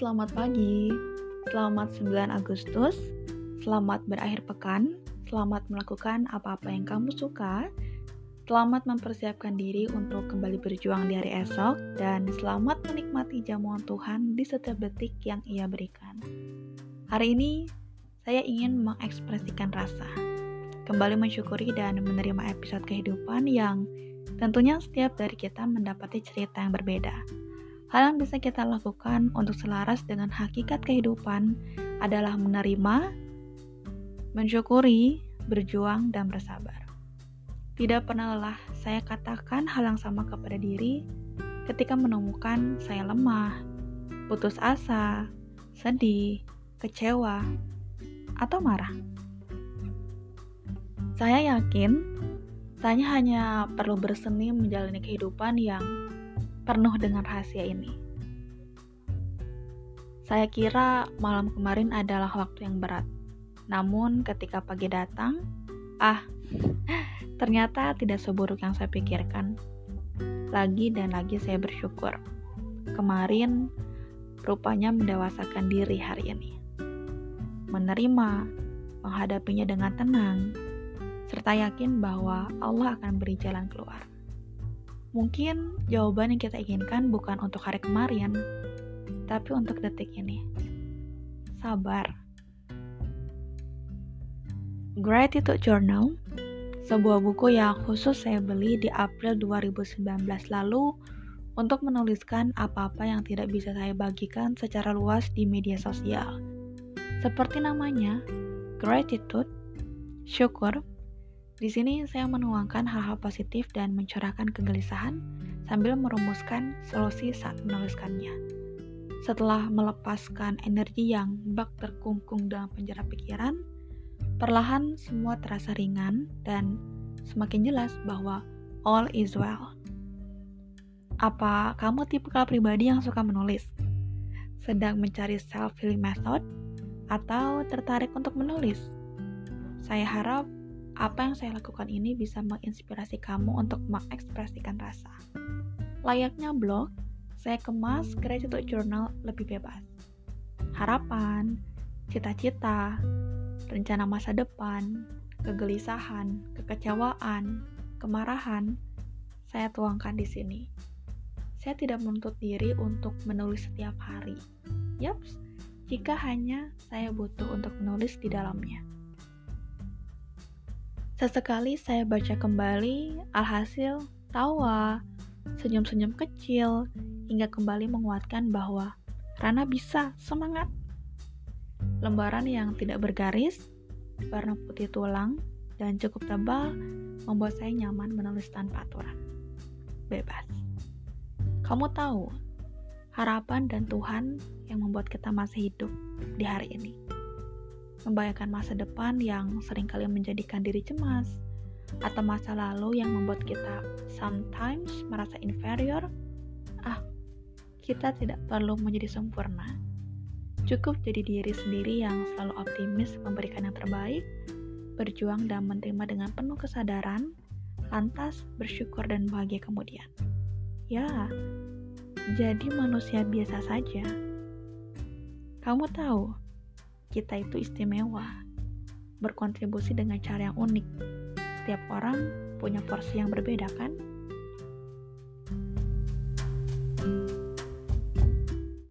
selamat pagi. Selamat 9 Agustus. Selamat berakhir pekan. Selamat melakukan apa-apa yang kamu suka. Selamat mempersiapkan diri untuk kembali berjuang di hari esok dan selamat menikmati jamuan Tuhan di setiap detik yang Ia berikan. Hari ini saya ingin mengekspresikan rasa, kembali mensyukuri dan menerima episode kehidupan yang tentunya setiap dari kita mendapati cerita yang berbeda Hal yang bisa kita lakukan untuk selaras dengan hakikat kehidupan adalah menerima, mensyukuri, berjuang, dan bersabar. Tidak pernah lelah saya katakan hal yang sama kepada diri ketika menemukan saya lemah, putus asa, sedih, kecewa, atau marah. Saya yakin saya hanya perlu berseni menjalani kehidupan yang penuh dengan rahasia ini. Saya kira malam kemarin adalah waktu yang berat. Namun ketika pagi datang, ah, ternyata tidak seburuk yang saya pikirkan. Lagi dan lagi saya bersyukur. Kemarin rupanya mendewasakan diri hari ini. Menerima, menghadapinya dengan tenang, serta yakin bahwa Allah akan beri jalan keluar. Mungkin jawaban yang kita inginkan bukan untuk hari kemarin, tapi untuk detik ini. Sabar. Gratitude Journal, sebuah buku yang khusus saya beli di April 2019 lalu untuk menuliskan apa-apa yang tidak bisa saya bagikan secara luas di media sosial. Seperti namanya, gratitude, syukur, di sini saya menuangkan hal-hal positif dan mencurahkan kegelisahan sambil merumuskan solusi saat menuliskannya. Setelah melepaskan energi yang bak terkungkung dalam penjara pikiran, perlahan semua terasa ringan dan semakin jelas bahwa all is well. Apa kamu tipikal pribadi yang suka menulis? Sedang mencari self-healing method? Atau tertarik untuk menulis? Saya harap apa yang saya lakukan ini bisa menginspirasi kamu untuk mengekspresikan rasa. Layaknya blog, saya kemas gratitude journal lebih bebas. Harapan, cita-cita, rencana masa depan, kegelisahan, kekecewaan, kemarahan, saya tuangkan di sini. Saya tidak menuntut diri untuk menulis setiap hari. Yaps, jika hanya saya butuh untuk menulis di dalamnya. Sesekali saya baca kembali, alhasil tawa, senyum-senyum kecil, hingga kembali menguatkan bahwa Rana bisa, semangat. Lembaran yang tidak bergaris, warna putih tulang, dan cukup tebal membuat saya nyaman menulis tanpa aturan. Bebas. Kamu tahu, harapan dan Tuhan yang membuat kita masih hidup di hari ini membayangkan masa depan yang sering kali menjadikan diri cemas, atau masa lalu yang membuat kita sometimes merasa inferior, ah, kita tidak perlu menjadi sempurna. Cukup jadi diri sendiri yang selalu optimis memberikan yang terbaik, berjuang dan menerima dengan penuh kesadaran, lantas bersyukur dan bahagia kemudian. Ya, jadi manusia biasa saja. Kamu tahu, kita itu istimewa, berkontribusi dengan cara yang unik. Setiap orang punya porsi yang berbeda, kan?